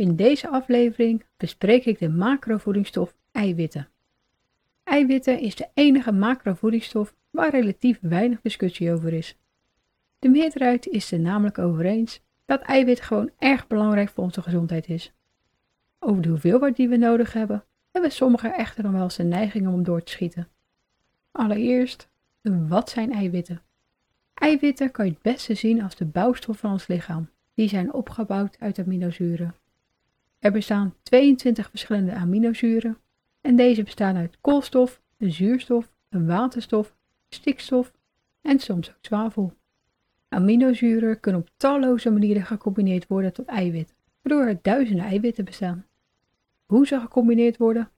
In deze aflevering bespreek ik de macrovoedingsstof eiwitten. Eiwitten is de enige macrovoedingsstof waar relatief weinig discussie over is. De meerderheid is er namelijk over eens dat eiwit gewoon erg belangrijk voor onze gezondheid is. Over de hoeveelheid die we nodig hebben, hebben sommigen echter nog wel eens een neiging om door te schieten. Allereerst, wat zijn eiwitten? Eiwitten kan je het beste zien als de bouwstof van ons lichaam. Die zijn opgebouwd uit aminozuren. Er bestaan 22 verschillende aminozuren en deze bestaan uit koolstof, een zuurstof, een waterstof, stikstof en soms ook zwavel. Aminozuren kunnen op talloze manieren gecombineerd worden tot eiwit, waardoor er duizenden eiwitten bestaan. Hoe ze gecombineerd worden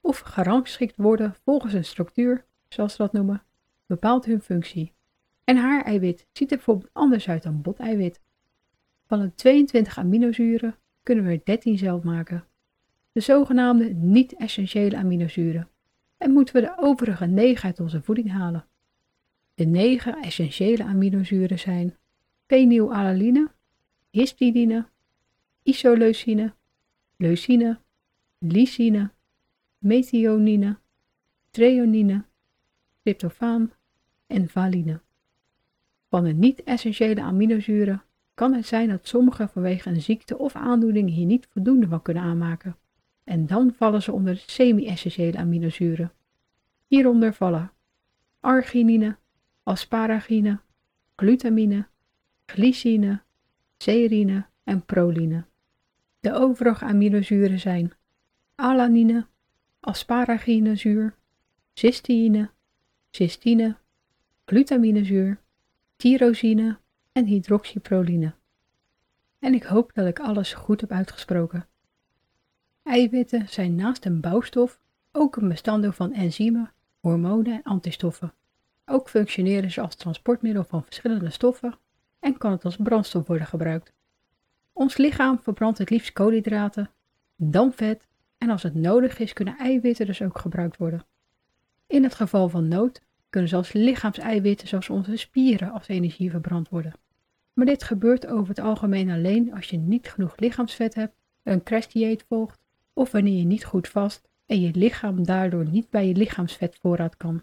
of gerangschikt worden volgens een structuur, zoals ze dat noemen, bepaalt hun functie. En haar eiwit ziet er bijvoorbeeld anders uit dan boteiwit. Van de 22 aminozuren kunnen we er 13 zelf maken. De zogenaamde niet-essentiële aminozuren. En moeten we de overige 9 uit onze voeding halen. De 9 essentiële aminozuren zijn phenylalaline, histidine, isoleucine, leucine, lysine, methionine, treonine, tryptofaan en valine. Van de niet-essentiële aminozuren kan het zijn dat sommige vanwege een ziekte of aandoening hier niet voldoende van kunnen aanmaken. En dan vallen ze onder de semi-essentiële aminozuren. Hieronder vallen arginine, asparagine, glutamine, glycine, serine en proline. De overige aminozuren zijn alanine, asparaginezuur, cysteïne, cystine, glutaminezuur, tyrosine en hydroxyproline. En ik hoop dat ik alles goed heb uitgesproken. Eiwitten zijn naast een bouwstof ook een bestanddeel van enzymen, hormonen en antistoffen. Ook functioneren ze als transportmiddel van verschillende stoffen en kan het als brandstof worden gebruikt. Ons lichaam verbrandt het liefst koolhydraten, dan vet en als het nodig is kunnen eiwitten dus ook gebruikt worden. In het geval van nood kunnen zelfs lichaamseiwitten zoals onze spieren als energie verbrand worden. Maar dit gebeurt over het algemeen alleen als je niet genoeg lichaamsvet hebt, een crashdieet volgt of wanneer je niet goed vast en je lichaam daardoor niet bij je lichaamsvetvoorraad kan.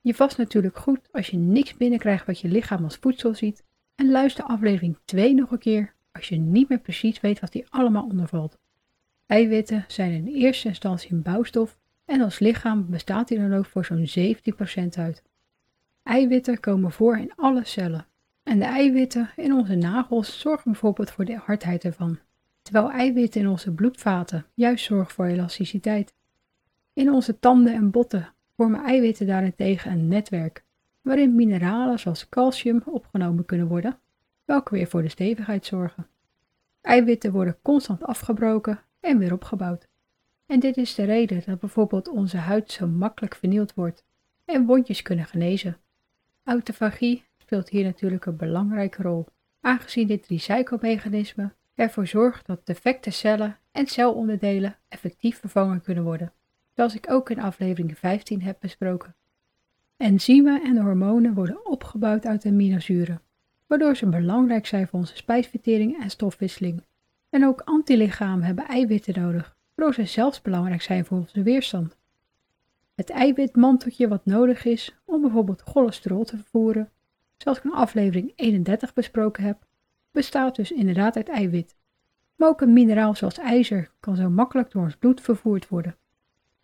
Je vast natuurlijk goed als je niks binnenkrijgt wat je lichaam als voedsel ziet en luister aflevering 2 nog een keer als je niet meer precies weet wat die allemaal ondervalt. Eiwitten zijn in eerste instantie een bouwstof en als lichaam bestaat hij dan ook voor zo'n 17% uit. Eiwitten komen voor in alle cellen en de eiwitten in onze nagels zorgen bijvoorbeeld voor de hardheid ervan, terwijl eiwitten in onze bloedvaten juist zorgen voor elasticiteit. In onze tanden en botten vormen eiwitten daarentegen een netwerk, waarin mineralen zoals calcium opgenomen kunnen worden, welke weer voor de stevigheid zorgen. Eiwitten worden constant afgebroken en weer opgebouwd. En dit is de reden dat bijvoorbeeld onze huid zo makkelijk vernield wordt en wondjes kunnen genezen. Autofagie speelt hier natuurlijk een belangrijke rol, aangezien dit recyclemechanisme ervoor zorgt dat defecte cellen en celonderdelen effectief vervangen kunnen worden, zoals ik ook in aflevering 15 heb besproken. Enzymen en hormonen worden opgebouwd uit aminozuren, waardoor ze belangrijk zijn voor onze spijsvertering en stofwisseling. En ook antilichamen hebben eiwitten nodig, waardoor ze zelfs belangrijk zijn voor onze weerstand. Het eiwitmanteltje wat nodig is om bijvoorbeeld cholesterol te vervoeren, zoals ik in aflevering 31 besproken heb, bestaat dus inderdaad uit eiwit. Maar ook een mineraal zoals ijzer kan zo makkelijk door ons bloed vervoerd worden.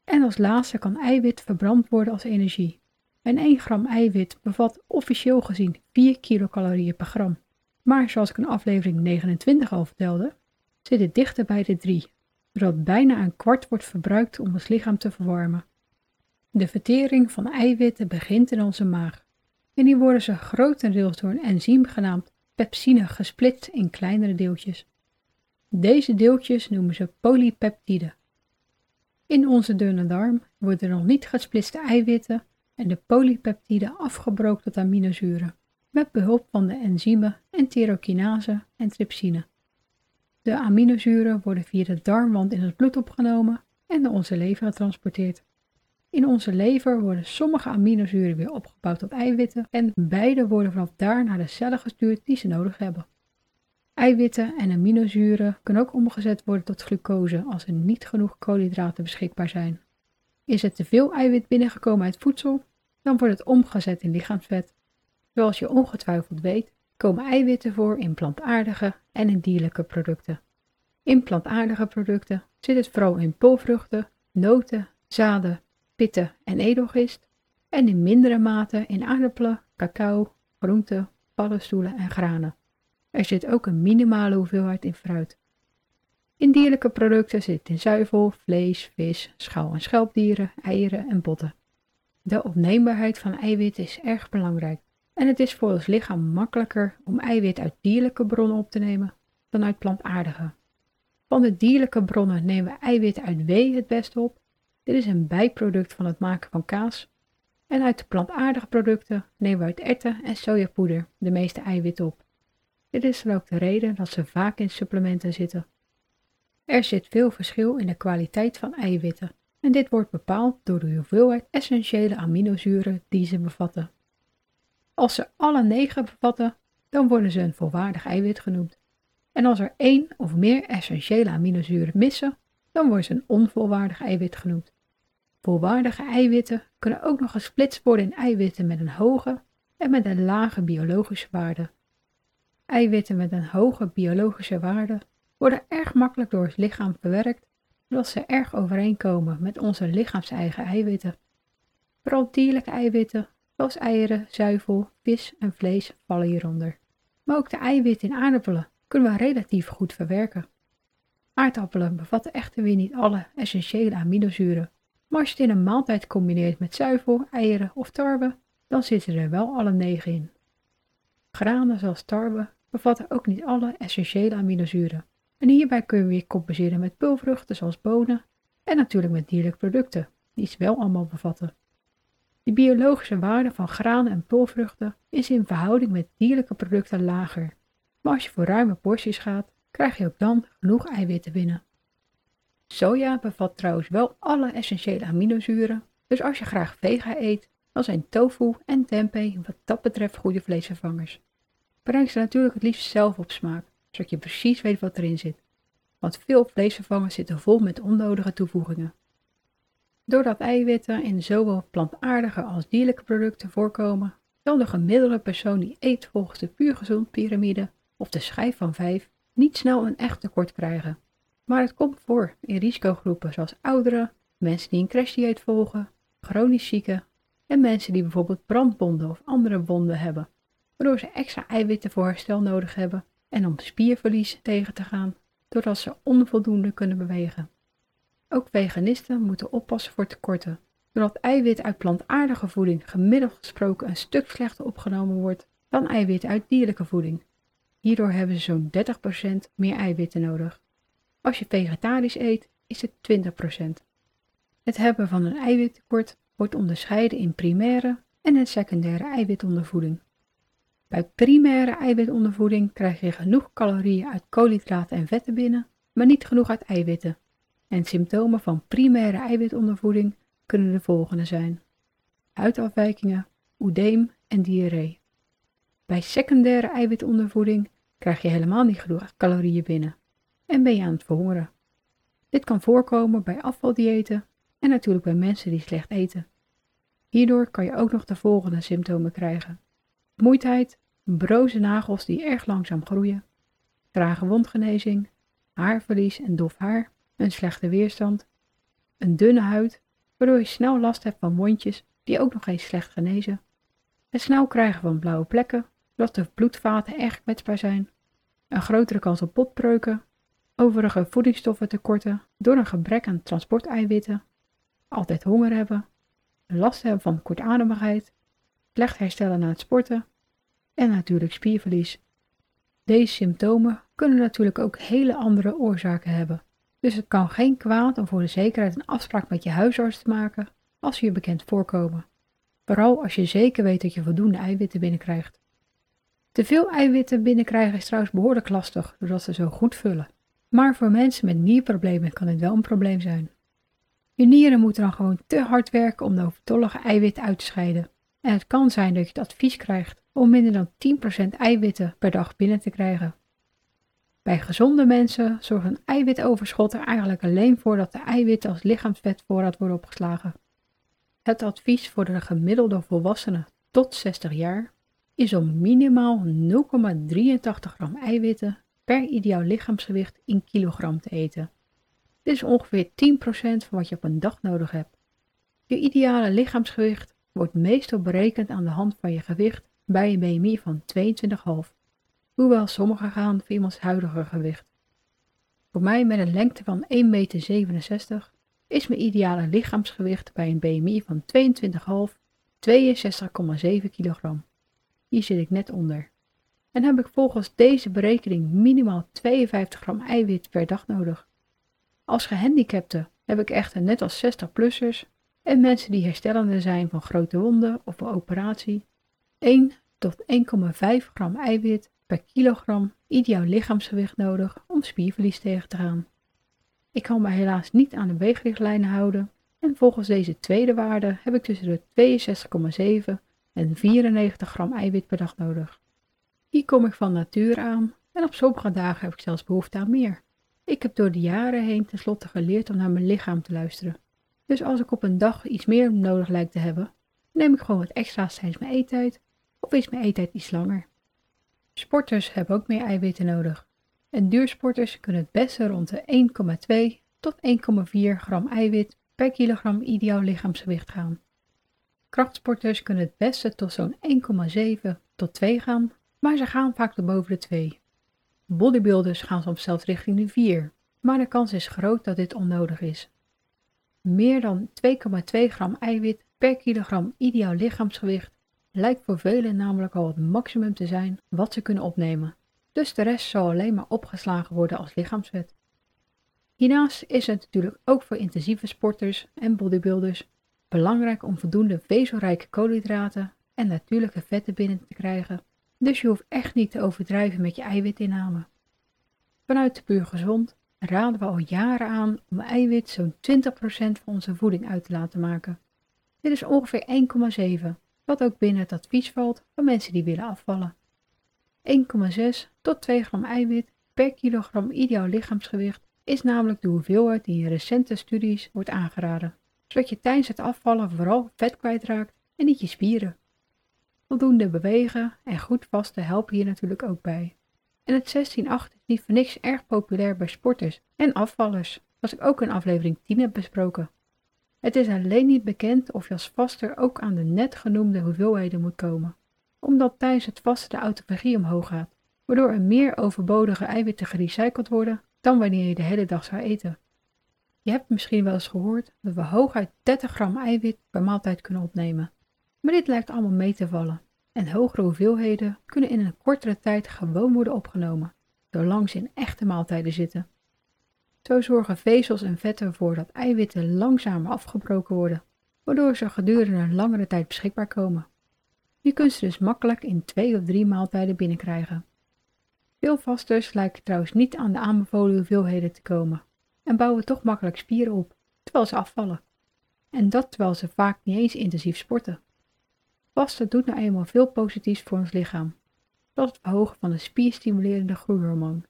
En als laatste kan eiwit verbrand worden als energie. En 1 gram eiwit bevat officieel gezien 4 kilocalorieën per gram. Maar zoals ik in aflevering 29 al vertelde, zit het dichter bij de 3, zodat bijna een kwart wordt verbruikt om ons lichaam te verwarmen. De vertering van eiwitten begint in onze maag en die worden ze grotendeels door een enzym genaamd pepsine gesplitst in kleinere deeltjes. Deze deeltjes noemen ze polypeptiden. In onze dunne darm worden nog niet gesplitste eiwitten en de polypeptiden afgebroken tot aminozuren, met behulp van de enzymen enterokinase en trypsine. De aminozuren worden via de darmwand in het bloed opgenomen en naar onze lever getransporteerd. In onze lever worden sommige aminozuren weer opgebouwd tot eiwitten en beide worden vanaf daar naar de cellen gestuurd die ze nodig hebben. Eiwitten en aminozuren kunnen ook omgezet worden tot glucose als er niet genoeg koolhydraten beschikbaar zijn. Is er te veel eiwit binnengekomen uit voedsel, dan wordt het omgezet in lichaamsvet. Zoals je ongetwijfeld weet, komen eiwitten voor in plantaardige en in dierlijke producten. In plantaardige producten zit het vooral in pulvruchten, noten, zaden, pitten en edelgist en in mindere mate in aardappelen, cacao, groenten, paddenstoelen en granen. Er zit ook een minimale hoeveelheid in fruit. In dierlijke producten zit in zuivel, vlees, vis, schouw- en schelpdieren, eieren en botten. De opneembaarheid van eiwit is erg belangrijk en het is voor ons lichaam makkelijker om eiwit uit dierlijke bronnen op te nemen dan uit plantaardige. Van de dierlijke bronnen nemen we eiwit uit wee het beste op. Dit is een bijproduct van het maken van kaas. En uit de plantaardige producten nemen we uit erwten en sojapoeder de meeste eiwit op. Dit is dan ook de reden dat ze vaak in supplementen zitten. Er zit veel verschil in de kwaliteit van eiwitten en dit wordt bepaald door de hoeveelheid essentiële aminozuren die ze bevatten. Als ze alle negen bevatten, dan worden ze een volwaardig eiwit genoemd. En als er één of meer essentiële aminozuren missen, dan worden ze een onvolwaardig eiwit genoemd. Volwaardige eiwitten kunnen ook nog gesplitst worden in eiwitten met een hoge en met een lage biologische waarde. Eiwitten met een hoge biologische waarde worden erg makkelijk door het lichaam verwerkt, zodat ze erg overeenkomen met onze lichaamseigen eiwitten. Vooral dierlijke eiwitten, zoals eieren, zuivel, vis en vlees, vallen hieronder. Maar ook de eiwitten in aardappelen kunnen we relatief goed verwerken. Aardappelen bevatten echter weer niet alle essentiële aminozuren, maar als je het in een maaltijd combineert met zuivel, eieren of tarwe, dan zitten er wel alle negen in. Granen zoals tarwe bevatten ook niet alle essentiële aminozuren. En hierbij kun je weer compenseren met pulvruchten zoals bonen en natuurlijk met dierlijke producten, die ze wel allemaal bevatten. De biologische waarde van granen en pulvruchten is in verhouding met dierlijke producten lager, maar als je voor ruime porties gaat, krijg je ook dan genoeg eiwitten binnen. Soja bevat trouwens wel alle essentiële aminozuren, dus als je graag vega eet, dan zijn tofu en tempeh wat dat betreft goede vleesvervangers. Breng ze natuurlijk het liefst zelf op smaak, zodat je precies weet wat erin zit. Want veel vleesvervangers zitten vol met onnodige toevoegingen. Doordat eiwitten in zowel plantaardige als dierlijke producten voorkomen, zal de gemiddelde persoon die eet volgens de puur gezond piramide of de schijf van 5 niet snel een echt tekort krijgen. Maar het komt voor in risicogroepen zoals ouderen, mensen die een crashdieet volgen, chronisch zieken en mensen die bijvoorbeeld brandwonden of andere wonden hebben waardoor ze extra eiwitten voor herstel nodig hebben en om spierverlies tegen te gaan, doordat ze onvoldoende kunnen bewegen. Ook veganisten moeten oppassen voor tekorten, doordat eiwit uit plantaardige voeding gemiddeld gesproken een stuk slechter opgenomen wordt dan eiwit uit dierlijke voeding. Hierdoor hebben ze zo'n 30% meer eiwitten nodig. Als je vegetarisch eet, is het 20%. Het hebben van een eiwittekort wordt onderscheiden in primaire en een secundaire eiwitondervoeding. Bij primaire eiwitondervoeding krijg je genoeg calorieën uit koolhydraten en vetten binnen, maar niet genoeg uit eiwitten. En symptomen van primaire eiwitondervoeding kunnen de volgende zijn: huidafwijkingen, oedeem en diarree. Bij secundaire eiwitondervoeding krijg je helemaal niet genoeg calorieën binnen en ben je aan het verhongeren. Dit kan voorkomen bij afvaldiëten en natuurlijk bij mensen die slecht eten. Hierdoor kan je ook nog de volgende symptomen krijgen: vermoeidheid, broze nagels die erg langzaam groeien, trage wondgenezing, haarverlies en dof haar, een slechte weerstand, een dunne huid, waardoor je snel last hebt van wondjes die ook nog eens slecht genezen, het snel krijgen van blauwe plekken, zodat de bloedvaten erg kwetsbaar zijn, een grotere kans op potbreuken, overige voedingsstoffen tekorten door een gebrek aan transporteiwitten, altijd honger hebben, last hebben van kortademigheid, slecht herstellen na het sporten en natuurlijk spierverlies. Deze symptomen kunnen natuurlijk ook hele andere oorzaken hebben, Dus het kan geen kwaad om voor de zekerheid een afspraak met je huisarts te maken als je je bekend voorkomen. Vooral als je zeker weet dat je voldoende eiwitten binnenkrijgt. Te veel eiwitten binnenkrijgen is trouwens behoorlijk lastig, doordat ze zo goed vullen. Maar voor mensen met nierproblemen kan dit wel een probleem zijn. Je nieren moeten dan gewoon te hard werken om de overtollige eiwitten uit te scheiden. En het kan zijn dat je het advies krijgt om minder dan 10% eiwitten per dag binnen te krijgen. Bij gezonde mensen zorgt een eiwitoverschot er eigenlijk alleen voor dat de eiwitten als lichaamsvetvoorraad worden opgeslagen. Het advies voor de gemiddelde volwassene tot 60 jaar is om minimaal 0,83 gram eiwitten per ideaal lichaamsgewicht in kilogram te eten. Dit is ongeveer 10% van wat je op een dag nodig hebt. Je ideale lichaamsgewicht wordt meestal berekend aan de hand van je gewicht bij een BMI van 22,5, hoewel sommige gaan voor iemands huidige gewicht. Voor mij met een lengte van 1,67 meter is mijn ideale lichaamsgewicht bij een BMI van 22,5 62,7 kilogram. Hier zit ik net onder. En heb ik volgens deze berekening minimaal 52 gram eiwit per dag nodig. Als gehandicapte heb ik echter net als 60-plussers en mensen die herstellende zijn van grote wonden of een operatie 1 tot 1,5 gram eiwit per kilogram ideaal lichaamsgewicht nodig om spierverlies tegen te gaan. Ik kan me helaas niet aan de weegrichtlijnen houden en volgens deze tweede waarde heb ik tussen de 62,7 en 94 gram eiwit per dag nodig. Hier kom ik van nature aan en op sommige dagen heb ik zelfs behoefte aan meer. Ik heb door de jaren heen tenslotte geleerd om naar mijn lichaam te luisteren. Dus als ik op een dag iets meer nodig lijkt te hebben, neem ik gewoon wat extra's tijdens mijn eettijd of is mijn eettijd iets langer. Sporters hebben ook meer eiwitten nodig. En duursporters kunnen het beste rond de 1,2 tot 1,4 gram eiwit per kilogram ideaal lichaamsgewicht gaan. Krachtsporters kunnen het beste tot zo'n 1,7 tot 2 gaan, maar ze gaan vaak boven de 2. Bodybuilders gaan soms zelfs richting de 4, maar de kans is groot dat dit onnodig is. Meer dan 2,2 gram eiwit per kilogram ideaal lichaamsgewicht lijkt voor velen namelijk al het maximum te zijn wat ze kunnen opnemen, dus de rest zal alleen maar opgeslagen worden als lichaamsvet. Hiernaast is het natuurlijk ook voor intensieve sporters en bodybuilders belangrijk om voldoende vezelrijke koolhydraten en natuurlijke vetten binnen te krijgen, dus je hoeft echt niet te overdrijven met je eiwitinname. Vanuit de puur gezond raden we al jaren aan om eiwit zo'n 20% van onze voeding uit te laten maken. Dit is ongeveer 1,7, wat ook binnen het advies valt van mensen die willen afvallen. 1,6 tot 2 gram eiwit per kilogram ideaal lichaamsgewicht is namelijk de hoeveelheid die in recente studies wordt aangeraden, zodat je tijdens het afvallen vooral vet kwijtraakt en niet je spieren. Voldoende bewegen en goed vasten helpen hier natuurlijk ook bij. En het 16-8 is niet voor niks erg populair bij sporters en afvallers, zoals ik ook in aflevering 10 heb besproken. Het is alleen niet bekend of je als vaster ook aan de net genoemde hoeveelheden moet komen, omdat tijdens het vasten de autofagie omhoog gaat, waardoor er meer overbodige eiwitten gerecycled worden dan wanneer je de hele dag zou eten. Je hebt misschien wel eens gehoord dat we hooguit 30 gram eiwit per maaltijd kunnen opnemen, maar dit lijkt allemaal mee te vallen en hogere hoeveelheden kunnen in een kortere tijd gewoon worden opgenomen, zolang ze in echte maaltijden zitten. Zo zorgen vezels en vetten ervoor dat eiwitten langzamer afgebroken worden, waardoor ze gedurende een langere tijd beschikbaar komen. Je kunt ze dus makkelijk in twee of drie maaltijden binnenkrijgen. Veel vasters lijken trouwens niet aan de aanbevolen hoeveelheden te komen en bouwen toch makkelijk spieren op, terwijl ze afvallen. En dat terwijl ze vaak niet eens intensief sporten. Vasten doet nou eenmaal veel positiefs voor ons lichaam, zoals het verhogen van de spierstimulerende groeihormoon.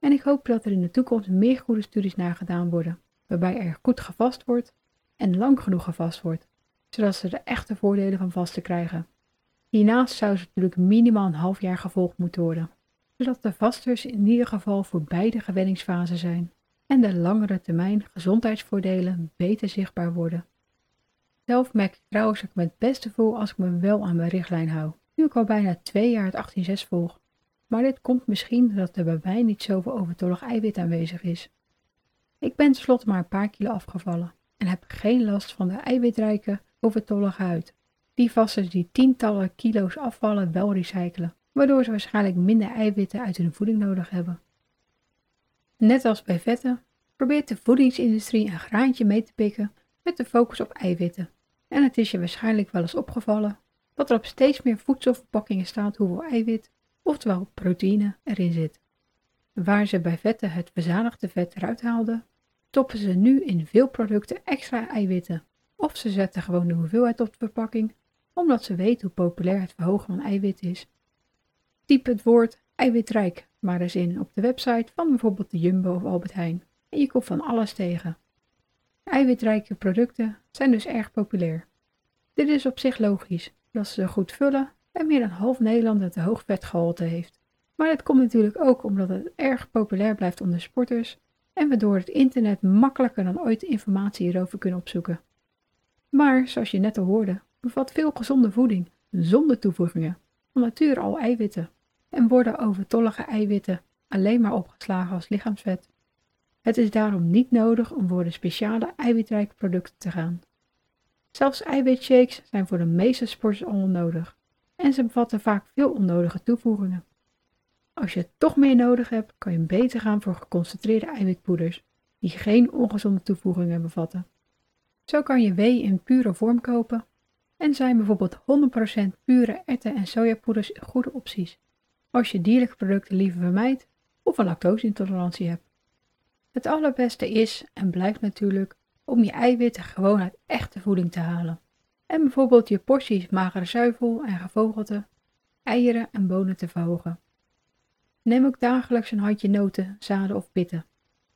En ik hoop dat er in de toekomst meer goede studies naar gedaan worden, waarbij er goed gevast wordt en lang genoeg gevast wordt, zodat ze de echte voordelen van vasten krijgen. Hiernaast zou ze natuurlijk minimaal een half jaar gevolgd moeten worden, zodat de vasters in ieder geval voor beide gewenningsfasen zijn en de langere termijn gezondheidsvoordelen beter zichtbaar worden. Zelf merk ik trouwens dat ik me het beste voel als ik me wel aan mijn richtlijn hou, nu ik al bijna twee jaar het 186 volg. Maar dit komt misschien doordat er bij mij niet zoveel overtollig eiwit aanwezig is. Ik ben tenslotte maar een paar kilo afgevallen en heb geen last van de eiwitrijke overtollige huid. Die vasters die tientallen kilo's afvallen wel recyclen, waardoor ze waarschijnlijk minder eiwitten uit hun voeding nodig hebben. Net als bij vetten probeert de voedingsindustrie een graantje mee te pikken met de focus op eiwitten. En het is je waarschijnlijk wel eens opgevallen dat er op steeds meer voedselverpakkingen staat hoeveel eiwit, oftewel proteïne, erin zit. Waar ze bij vetten het verzadigde vet eruit haalden, toppen ze nu in veel producten extra eiwitten. Of ze zetten gewoon de hoeveelheid op de verpakking, omdat ze weten hoe populair het verhogen van eiwit is. Typ het woord eiwitrijk maar eens in op de website van bijvoorbeeld de Jumbo of Albert Heijn en je komt van alles tegen. Eiwitrijke producten zijn dus erg populair. Dit is op zich logisch, dat ze goed vullen en meer dan half Nederland het hoog vetgehalte heeft. Maar dat komt natuurlijk ook omdat het erg populair blijft onder sporters en we door het internet makkelijker dan ooit informatie hierover kunnen opzoeken. Maar, zoals je net al hoorde, bevat veel gezonde voeding zonder toevoegingen, van nature al eiwitten, en worden overtollige eiwitten alleen maar opgeslagen als lichaamsvet. Het is daarom niet nodig om voor de speciale eiwitrijke producten te gaan. Zelfs eiwitshakes zijn voor de meeste sporters onnodig en ze bevatten vaak veel onnodige toevoegingen. Als je toch meer nodig hebt, kan je beter gaan voor geconcentreerde eiwitpoeders die geen ongezonde toevoegingen bevatten. Zo kan je whey in pure vorm kopen en zijn bijvoorbeeld 100% pure erwten- en sojapoeders goede opties als je dierlijke producten liever vermijdt of een lactoseintolerantie hebt. Het allerbeste is en blijft natuurlijk om je eiwitten gewoon uit echte voeding te halen. En bijvoorbeeld je porties magere zuivel en gevogelte, eieren en bonen te verhogen. Neem ook dagelijks een handje noten, zaden of pitten.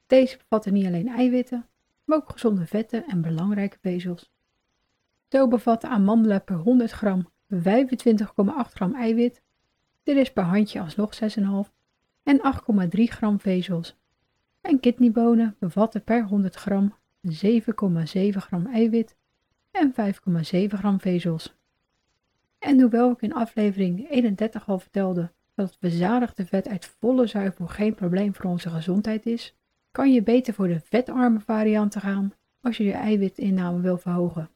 Deze bevatten niet alleen eiwitten, maar ook gezonde vetten en belangrijke vezels. Zo bevatten amandelen per 100 gram 25,8 gram eiwit. Dit is per handje alsnog 6,5 en 8,3 gram vezels. En kidneybonen bevatten per 100 gram 7,7 gram eiwit en 5,7 gram vezels. En hoewel ik in aflevering 31 al vertelde dat het verzadigde vet uit volle zuivel geen probleem voor onze gezondheid is, kan je beter voor de vetarme varianten gaan als je je eiwitinname wil verhogen.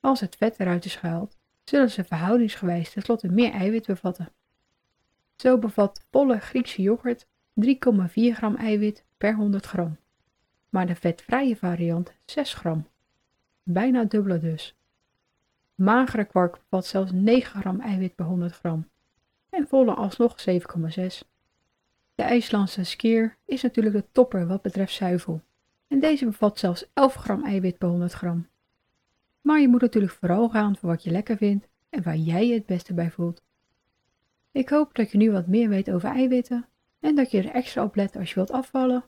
Als het vet eruit is gehaald, zullen ze verhoudingsgewijs tenslotte meer eiwit bevatten. Zo bevat volle Griekse yoghurt 3,4 gram eiwit per 100 gram, maar de vetvrije variant 6 gram. Bijna dubbele dus. Magere kwark bevat zelfs 9 gram eiwit per 100 gram en volle alsnog 7,6. De IJslandse skeer is natuurlijk de topper wat betreft zuivel en deze bevat zelfs 11 gram eiwit per 100 gram. Maar je moet natuurlijk vooral gaan voor wat je lekker vindt en waar jij je het beste bij voelt. Ik hoop dat je nu wat meer weet over eiwitten en dat je er extra op let als je wilt afvallen,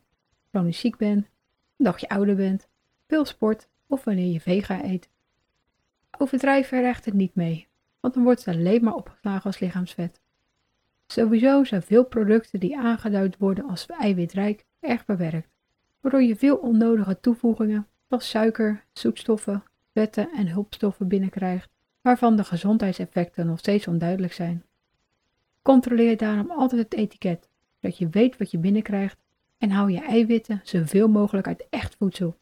chronisch ziek bent, een dagje ouder bent, veel sport of wanneer je vega eet. Overdrijf er echter niet mee, want dan wordt het alleen maar opgeslagen als lichaamsvet. Sowieso zijn veel producten die aangeduid worden als eiwitrijk erg bewerkt, waardoor je veel onnodige toevoegingen zoals suiker, zoetstoffen, vetten en hulpstoffen binnenkrijgt, waarvan de gezondheidseffecten nog steeds onduidelijk zijn. Controleer daarom altijd het etiket, zodat je weet wat je binnenkrijgt en hou je eiwitten zoveel mogelijk uit echt voedsel.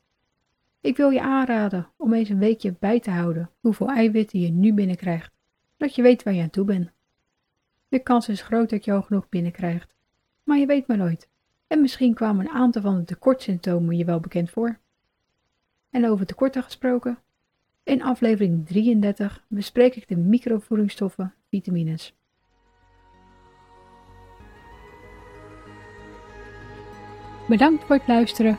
Ik wil je aanraden om eens een weekje bij te houden hoeveel eiwitten je nu binnenkrijgt, zodat je weet waar je aan toe bent. De kans is groot dat je al genoeg binnenkrijgt, maar je weet maar nooit. En misschien kwamen een aantal van de tekortsymptomen je wel bekend voor. En over tekorten gesproken, in aflevering 33 bespreek ik de microvoedingsstoffen, vitamines. Bedankt voor het luisteren